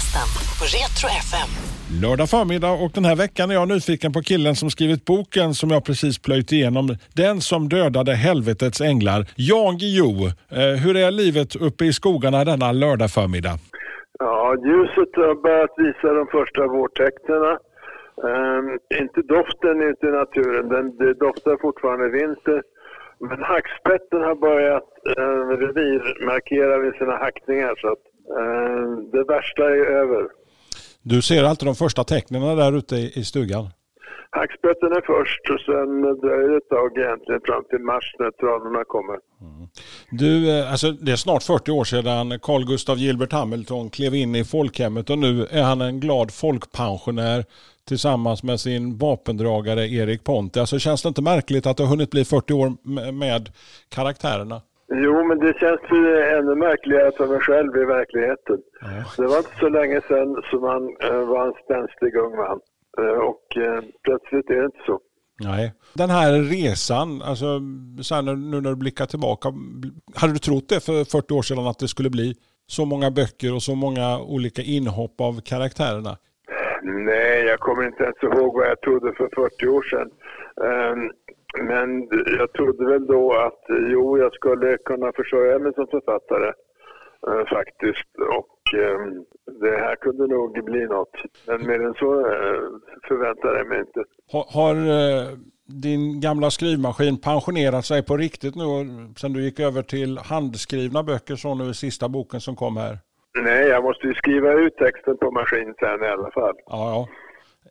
Lördagsgästen på Retro FM. Lördag förmiddag och den här veckan är jag nyfiken på killen som skrivit boken som jag precis plöjt igenom. Den som dödade helvetets änglar. Jan Guillou, eh, hur är livet uppe i skogarna denna lördag förmiddag? Ja, ljuset har börjat visa de första vårtecknen. Um, inte doften ute i naturen, den, det doftar fortfarande vinter. Men hackspetten har börjat uh, revirmarkera vid sina hackningar så att det värsta är över. Du ser alltid de första tecknen där ute i, stugan? Hackspetten är först och sen dröjer det ett tag egentligen fram till mars när tranorna kommer. Du, eh, alltså, det är snart 40 år sedan Carl Gustav Gilbert Hamilton klev in i folkhemmet och nu är han en glad folkpensionär tillsammans med sin vapendragare Erik Ponti. Alltså, känns det inte märkligt att det har hunnit bli 40 år med karaktärerna? Jo, men det känns ju ännu märkligare för mig själv i verkligheten. Det var inte så länge sedan som han eh, var en spänstig ung man. Eh, och eh, plötsligt är det inte så. Nej. Den här resan, alltså, sen nu när du blickar tillbaka, hade du trott det för 40 år sedan att det skulle bli så många böcker och så många olika inhopp av karaktärerna? Nej, jag kommer inte ens ihåg vad jag trodde för 40 år sedan. Ehm, Men jag trodde väl då att eh, jo, jag skulle kunna försörja mig som författare eh, faktiskt. Och ehm, det här kunde nog bli något. Men mer än så eh, förväntade jag mig inte. Har, har eh, din gamla skrivmaskin pensionerat sig på riktigt nu sen du gick över till handskrivna böcker så nu sista boken som kom här? Nej, jag måste ju skriva ut texten på maskin sen i alla fall. Ja,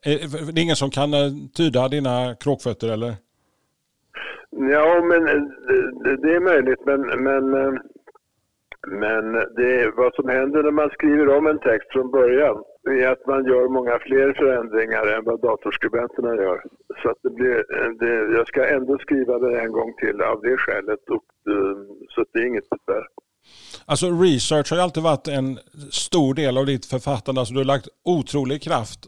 ja. Eh, Det är ingen som kan eh, tyda dina kråkfötter eller? Ja, men eh, det, är möjligt, men, men, eh, men det är vad som händer när man skriver om en text från början är att man gör många fler förändringar än vad datorskribenterna gör. Så att det blir, eh, det, jag ska ändå skriva det en gång till av det skälet, och, så att det är inget besvär. Alltså research har ju alltid varit en stor del av ditt författande. Alltså du har lagt otrolig kraft,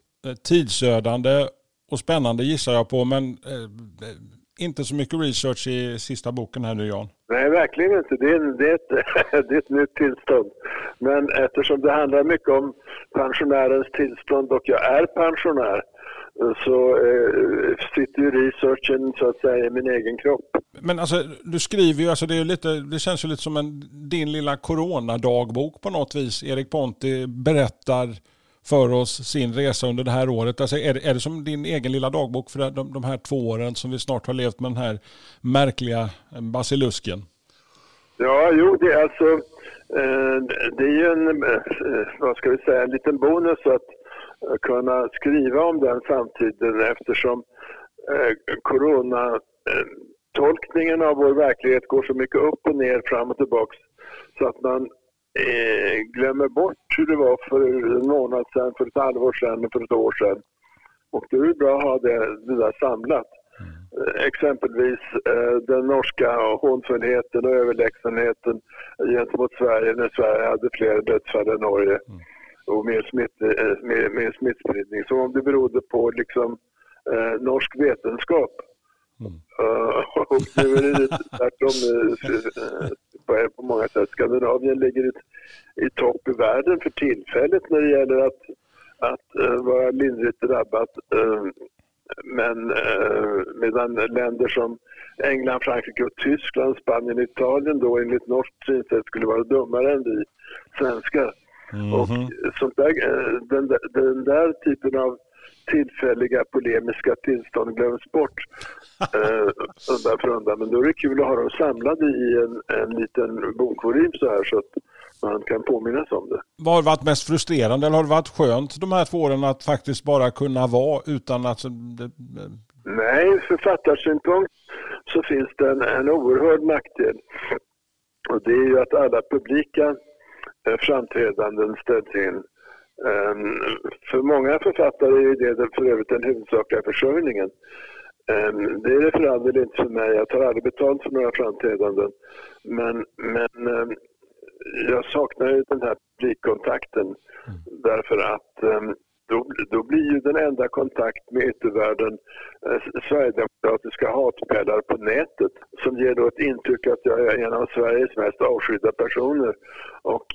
tidsödande och spännande gissar jag på, men eh, inte så mycket research i sista boken här nu Jan. Nej, verkligen inte. Det är, det, är ett, det är ett nytt tillstånd. Men eftersom det handlar mycket om pensionärens tillstånd och jag är pensionär så eh, sitter ju researchen så att säga i min egen kropp. Men alltså, du skriver ju, alltså det, är lite, det känns ju lite som en, din lilla coronadagbok på något vis. Erik Ponti berättar för oss sin resa under det här året. Alltså är, det, är det som din egen lilla dagbok för de, de här två åren som vi snart har levt med den här märkliga basilusken? Ja, jo, det är alltså eh, det är ju en, eh, vad ska vi säga, en liten bonus att eh, kunna skriva om den samtiden eftersom eh, eh, av vår verklighet går så mycket upp och ner, fram och tillbaks så att man eh, glömmer bort hur det var för en månad sedan, för ett halvår sedan och för ett år sedan. Och då är det bra att ha det, det där samlat. Eh, Exempelvis eh, den norska hånfullheten och överlägsenheten gentemot Sverige när Sverige hade fler dödsfall än Norge och mer, smitt, eh, mer, mer smittspridning. Som om det berodde på liksom, eh, norsk vetenskap. Eh, och nu är det tvärtom eh, på, på många sätt. Skandinavien ligger i, i topp i världen för tillfället när det gäller att, att eh, vara lindrigt drabbat. Eh, men eh, medan länder som England, Frankrike och Tyskland, Spanien och Italien då enligt norskt synsätt skulle vara dummare än vi svenskar. Och sånt där, den, den där typen av tillfälliga polemiska tillstånd glöms bort eh, undan för undan. Men då är det kul att ha dem samlade i en, en liten bokvolym så här så att man kan påminnas om det. Vad har varit mest frustrerande eller har det varit skönt de här två åren att faktiskt bara kunna vara utan att... Nej, författarsynpunkt så finns det en, en oerhörd nackdel. Och det är ju att alla publika eh, framträdanden ställs in. Ehm, för många författare är det för övrigt den huvudsakliga försörjningen. Ehm, Det är det för all del inte för mig. Jag tar aldrig betalt för några framträdanden. Men, men ehm, jag saknar ju den här publikkontakten därför att då, blir ju den enda kontakt med yttervärlden eh, sverigedemokratiska hatpelare på nätet som ger då ett intryck att jag är en av Sveriges mest avskydda personer. Och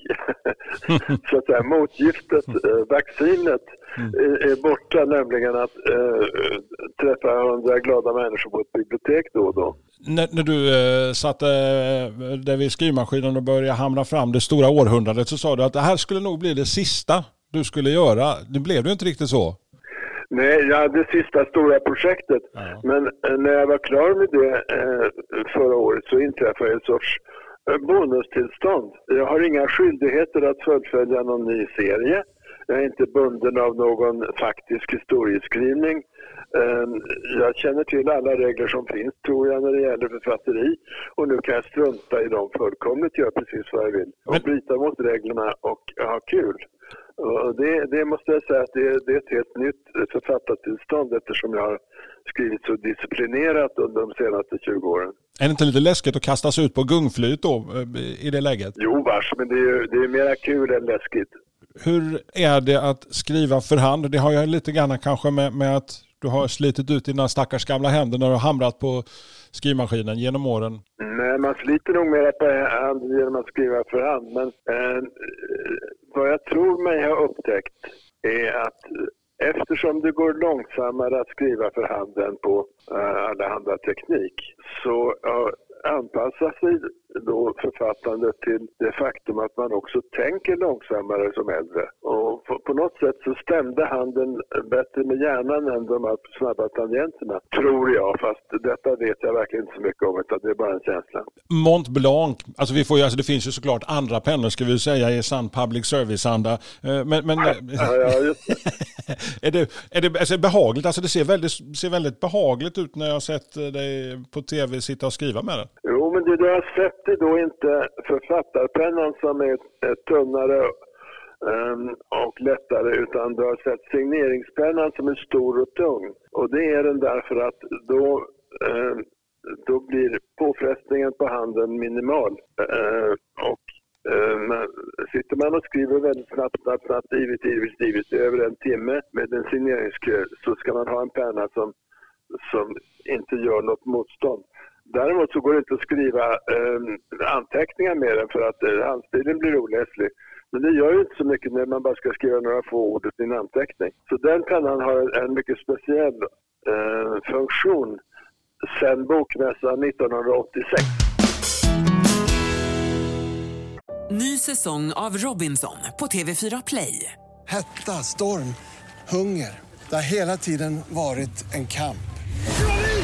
så att säga motgiftet, eh, vaccinet, är, är borta, nämligen att eh, träffa hundra glada människor på ett bibliotek då och då. När, när du eh, satte eh, där vid skrivmaskinen och började hamra fram det stora århundradet så sa du att det här skulle nog bli det sista du skulle göra. Det blev det inte riktigt så. Nej, jag hade sista stora projektet. Men eh, när jag var klar med det eh, förra året så inträffade en sorts eh, bonustillstånd. Jag har inga skyldigheter att fullfölja någon ny serie. Jag är inte bunden av någon faktisk historieskrivning. Eh, Jag känner till alla regler som finns, tror jag, när det gäller författeri. Och nu kan jag strunta i dem fullkomligt, göra precis vad jag vill. Och bryta mot reglerna och ha kul. Och det, det måste jag säga att det, det är ett helt nytt författartillstånd eftersom jag har skrivit så disciplinerat under de senaste 20 åren. Är det inte lite läskigt att kastas ut på gungflyt då eh, i det läget? Jo vars, men det är det är mera kul än läskigt. Hur är det att skriva för hand? Det har jag lite grann kanske med, med att du har slitit ut dina stackars gamla händer när du har hamrat på skrivmaskinen genom åren. Nej, man sliter nog mera på hand genom att skriva för hand. Men eh, vad jag tror mig ha upptäckt är att eftersom det går långsammare att skriva för hand än på eh, allehanda teknik så eh, anpassar sig då författandet till det faktum att man också tänker långsammare som äldre. Och på, något sätt så stämde handen bättre med hjärnan än de här snabba tangenterna, tror jag. Fast detta vet jag verkligen inte så mycket om, utan det är bara en känsla. Mont Blanc, alltså, vi får ju, alltså det finns ju såklart andra pennor ska vi säga i sann public service-anda. Eh, Men, men Ja, ja, just det. är det, är det alltså, behagligt? Alltså det ser väldigt, ser väldigt behagligt ut när jag har sett eh, dig på tv sitta och skriva med den. Jo, men det du har sett är då inte författarpennan som är tunnare ehm, och lättare utan du har sett signeringspennan som är stor och tung. Och det är den därför att då, ehm, då blir påfrestningen på handen minimal. Ehm, och men sitter man och skriver väldigt snabbt, snabbt, snabbt, ivrigt, ivrigt, ivrigt i över en timme med en signeringskö så ska man ha en penna som, som inte gör något motstånd. Däremot så går det inte att skriva eh, anteckningar med den för att eh, handstilen blir oläslig. Men det gör ju inte så mycket när man bara ska skriva några få ord i sin anteckning. Så den pennan har en, en mycket speciell eh, funktion sedan Bokmässan 1986. Ny säsong av Robinson på TV4 Play. Hetta, storm, hunger. Det har hela tiden varit en kamp.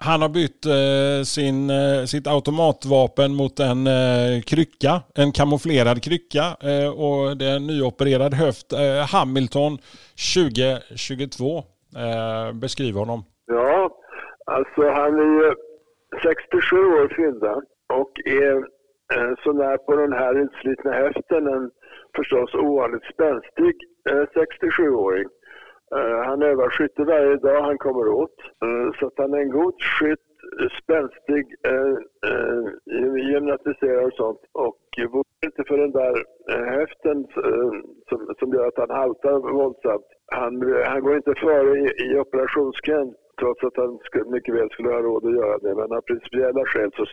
Han har bytt eh, sin, eh, sitt automatvapen mot en eh, krycka, en kamouflerad krycka eh, och det är en nyopererad höft. Eh, Hamilton 2022 eh, honom. Ja, alltså han är ju 67 år fyllda och är eh, så när på den här utslitna höften en förstås ovanligt spänstig eh, 67-åring. Eh, han övar skytte varje dag han kommer åt. Eh, så att han är en god skytt, spänstig, eh, gymnastiserad och sånt. Och vore inte för den där höften som, som gör att han haltar våldsamt. Han, han går inte före i, i operationskön trots att han skulle, mycket väl skulle ha råd att göra det. Men av principiella skäl så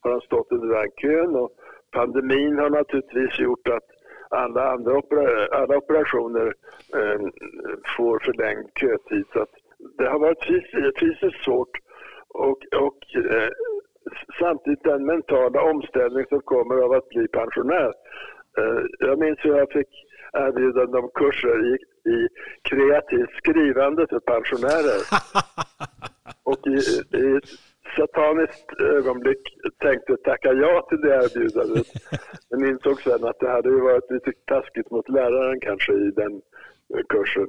har han stått i den där kön och pandemin har naturligtvis gjort att alla andra opera, alla operationer eh, får förlängd kötid. Så att det har varit fysiskt, fysiskt svårt och, och eh, samtidigt den mentala omställning som kommer av att bli pensionär. Eh, jag minns hur jag fick erbjudande om kurser i, i kreativt skrivande för pensionärer. Och i, i sataniskt ögonblick tänkte tacka ja till det erbjudandet. Men insåg sen att det hade ju varit lite taskigt mot läraren kanske i den eh, kursen.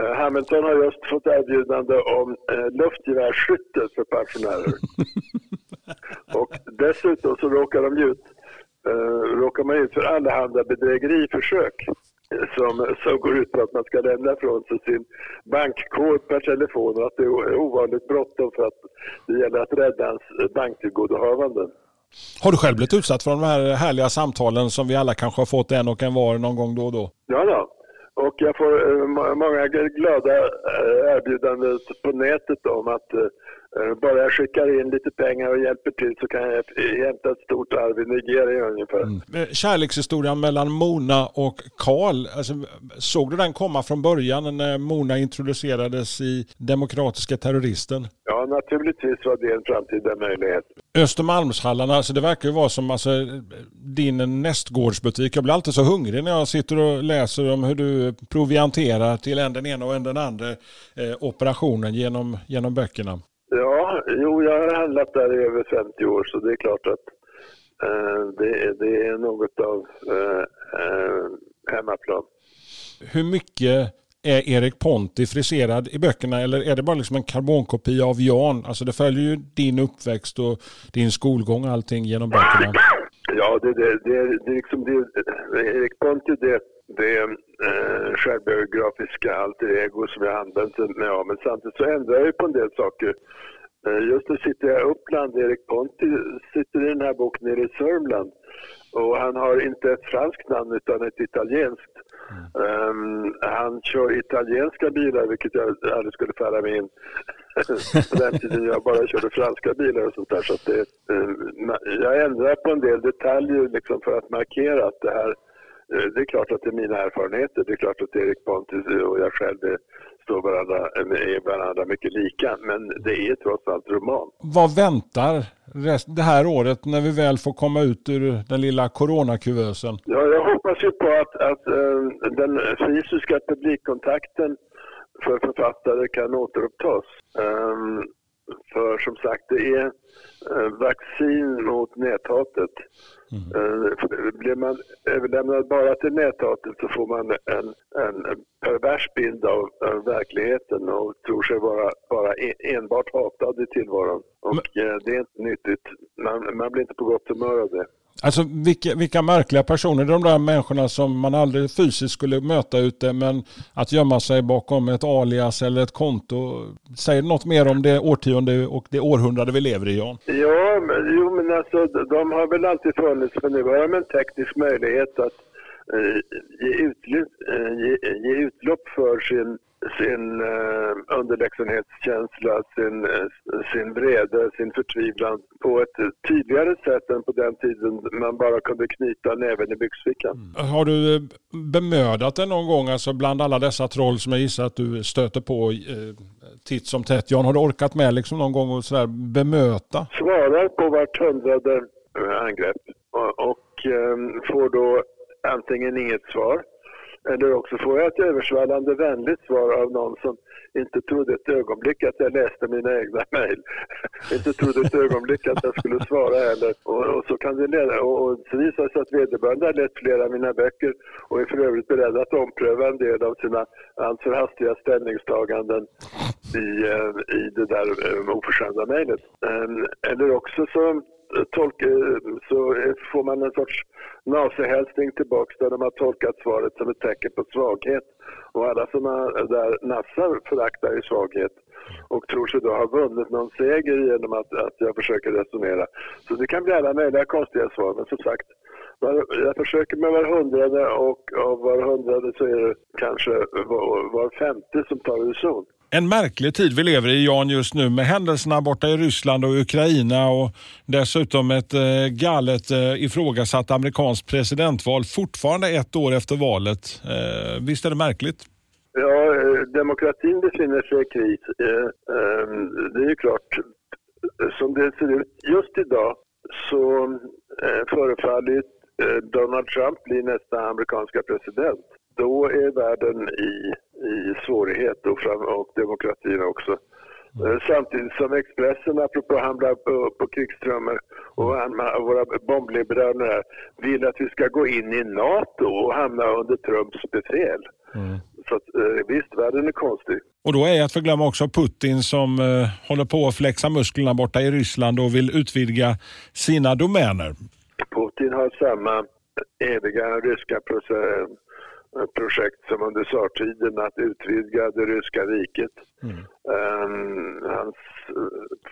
Eh, Hamilton har just fått erbjudande om eh, luftgevärsskytte för pensionärer. Och dessutom så råkar de ut, eh, råkar man ut för allehanda bedrägeriförsök som, som går ut på att man ska lämna ifrån sig sin bankkod per telefon och att det är ovanligt bråttom för att det gäller att rädda ens banktillgodohavanden. Har du själv blivit utsatt för de här härliga samtalen som vi alla kanske har fått en och en var någon gång då och då? Ja, ja. Och jag får eh, må- många glada eh, erbjudanden på nätet om att eh, bara jag skickar in lite pengar och hjälper till så kan jag hämta ett stort arv i Nigeria ungefär. Eh, Kärlekshistorien mellan Mona och Karl, alltså, såg du den komma från början när Mona introducerades i Demokratiska terroristen? Ja, naturligtvis var det en framtida möjlighet. Östermalmshallarna, alltså det verkar ju vara som alltså, din nästgårdsbutik. Jag blir alltid så hungrig när jag sitter och läser om hur du provianterar till en den ena och en den andra eh, operationen genom, genom böckerna. Jo, jag har handlat där i över 50 år så det är klart att eh, det, är- det är något av eh, eh, hemmaplan. Hur mycket är Erik Ponti friserad i böckerna eller är det bara liksom en karbonkopia av Jan? Alltså det följer ju din uppväxt och din skolgång och allting genom böckerna. Ja, det, det, det, är- det liksom det, Erik Ponti, det, det eh, självbiografiska alter ego som jag använt mig av. Men samtidigt så ändrar jag ju på en del saker. Eh, just nu sitter jag i Uppland. Erik Ponti sitter i den här boken nere i Sörmland. Och han har inte ett franskt namn utan ett italienskt. Ehm, han kör italienska bilar, vilket jag aldrig skulle falla mig in på den tiden jag bara körde franska bilar och sånt där. Så att det, um, jag ändrar på en del detaljer liksom för att markera att det här, eh, det är klart att det är mina erfarenheter. Det är klart att Erik Pontus och jag själv är, står varandra, är varandra mycket lika. Men det är trots allt roman. Vad väntar det här året när vi väl får komma ut ur den lilla coronakuvösen? Ja, jag hoppas ju på att, att eh, den fysiska publikkontakten för författare kan återupptas. För som sagt, det är eh, vaccin mot näthatet. Eh, blir man överlämnad bara till näthatet så får man en, en pervers bild av, verkligheten och tror sig vara bara en, enbart hatad i tillvaron. Och eh, det är inte nyttigt. Man, man blir inte på gott humör av det. Alltså vilka, vilka märkliga personer, de där människorna som man aldrig fysiskt skulle möta ute men att gömma sig bakom ett alias eller ett konto. Säger något mer om det årtionde och det århundrade vi lever i Jan? Ja, men, jo, men alltså de har väl alltid funnits, men nu har de en teknisk möjlighet att eh, ge, utlopp, eh, ge, ge utlopp för sin, sin eh, underlägsenhetskänsla, sin, eh, sin vrede, sin förtvivlan på ett tydligare sätt än på den tiden man bara kunde knyta näven i byxfickan. Har du eh, bemödat dig någon gång, alltså bland alla dessa troll som jag gissar att du stöter på eh, titt som tätt. Jan, har du orkat med liksom någon gång och sådär bemöta? svarar på vart hundrade eh, angrepp och, och eh, får då antingen inget svar eller också får jag ett översvallande vänligt svar av någon som inte trodde ett ögonblick att jag läste mina egna mejl. inte trodde ett ögonblick att jag skulle svara heller. Och, och så kan det leda, och, och så visar det sig att vederbörande har läst flera av mina böcker och är för övrigt beredd att ompröva en del av sina alltför hastiga ställningstaganden i, eh, i det där eh, oförskämda mejlet. Ehm, eller också så, tolk, så får man en sorts nazihälsning tillbaks där de har tolkat svaret som ett tecken på svaghet. Och alla som är där nassar föraktar ju svaghet och tror sig då ha vunnit någon seger genom att, att jag försöker resonera. Så det kan bli alla möjliga konstiga svar, men som sagt, jag försöker med var hundrade och av var hundrade så är det kanske var, var femte som tar reson. En märklig tid vi lever i Jan just nu med händelserna borta i Ryssland och Ukraina och dessutom ett eh, galet eh, ifrågasatt amerikanskt presidentval fortfarande ett år efter valet. Eh, visst är det märkligt? Ja, eh, demokratin befinner sig i kris. Eh, eh, Det är ju klart. som det ser ut just idag så eh, förefaller eh, Donald Trump bli nästa amerikanska president. Då är världen i, i svårighet och, fram, och demokratin också. Eh, Samtidigt som Expressen, apropå hamna på, på krigstrummor och våra bombliberaler här, vill att vi ska gå in i NATO och hamna under Trumps befäl. Så att, eh, visst, världen är konstig. Och då är att förglömma också Putin som eh, håller på att flexa musklerna borta i Ryssland och vill utvidga sina domäner. Putin har samma eviga ryska proce- projekt som under tsartiden att utvidga det ryska riket. Ehm, hans,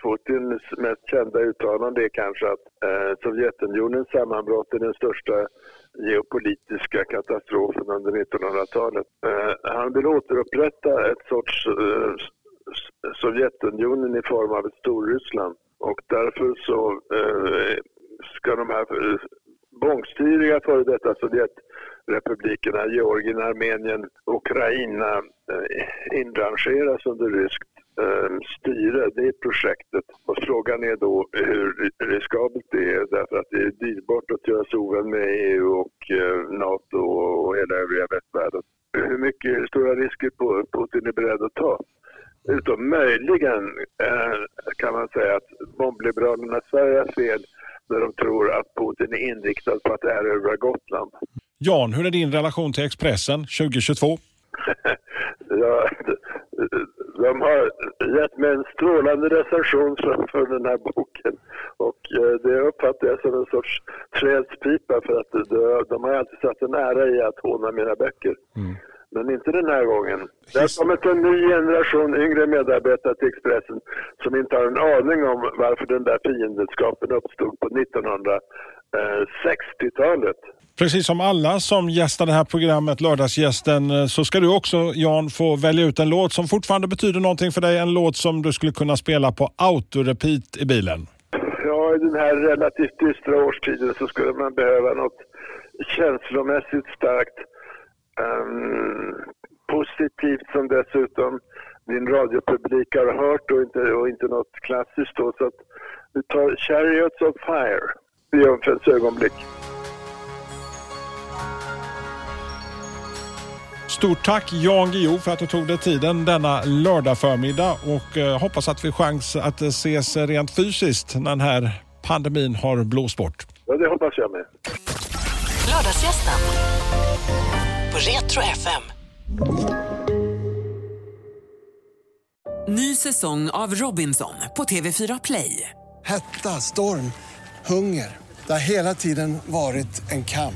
Putins mest kända uttalande är kanske att uh, Sovjetunionens sammanbrott är den största geopolitiska katastrofen under 1900-talet. Eh, han vill återupprätta ett sorts eh, S- Sovjetunionen i form av ett Storryssland och därför så eh, ska de här eh, bångstyriga före detta Republikerna Georgien, Armenien, Ukraina eh, inrangeras under ryskt eh, styre. Det är projektet. Och frågan är då hur riskabelt det är därför att det är dyrbart att göra sig ovän med EU och eh, NATO och hela övriga västvärlden. Hur mycket hur stora risker Putin är beredd att ta? Utom möjligen kan man säga att bombliberalerna i Sverige har fel när de tror att Putin är inriktad på att erövra Gotland. Jan, hur är din relation till Expressen 2022? Ja, de har gett mig en strålande recension för, den här boken och eh, det uppfattar jag som en sorts trädspipa för att de, har alltid satt en ära i att håna mina böcker. Men inte den här gången. Det har kommit en ny generation yngre medarbetare till Expressen som inte har en aning om varför den där fiendskapen uppstod på 1960-talet. Precis som alla som gästar det här programmet, Lördagsgästen, eh, så ska du också Jan få välja ut en låt som fortfarande betyder någonting för dig. En låt som du skulle kunna spela på autorepeat i bilen. Ja, i den här relativt dystra årstiden så skulle man behöva något känslomässigt starkt, um, positivt som dessutom din radiopublik har hört och inte, och inte något klassiskt då. Så att vi tar Chariots of Fire i Jungfruns ögonblick. Stort tack Jan Guillou för att du tog dig tiden denna lördag förmiddag och eh, hoppas att vi chans att ses rent fysiskt när den här pandemin har blåst bort. Ja, det hoppas jag med. Lördagsgästen på Retro FM. Ny säsong av Robinson på TV4 Play. Hetta, storm, hunger. Det har hela tiden varit en kamp.